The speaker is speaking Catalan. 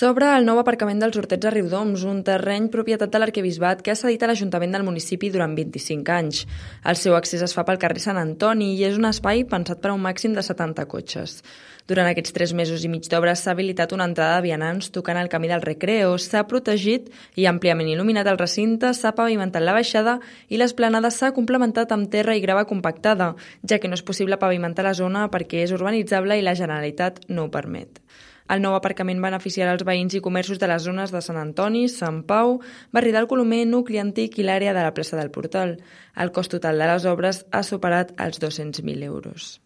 S'obre el nou aparcament dels Hortets a Riudoms, un terreny propietat de l'arquebisbat que ha cedit a l'Ajuntament del municipi durant 25 anys. El seu accés es fa pel carrer Sant Antoni i és un espai pensat per a un màxim de 70 cotxes. Durant aquests tres mesos i mig d'obres s'ha habilitat una entrada de vianants tocant el camí del Recreo, s'ha protegit i àmpliament il·luminat el recinte, s'ha pavimentat la baixada i l'esplanada s'ha complementat amb terra i grava compactada, ja que no és possible pavimentar la zona perquè és urbanitzable i la Generalitat no ho permet. El nou aparcament beneficiarà els veïns i comerços de les zones de Sant Antoni, Sant Pau, Barri del Colomer, Nucli Antic i l'àrea de la plaça del Portal. El cost total de les obres ha superat els 200.000 euros.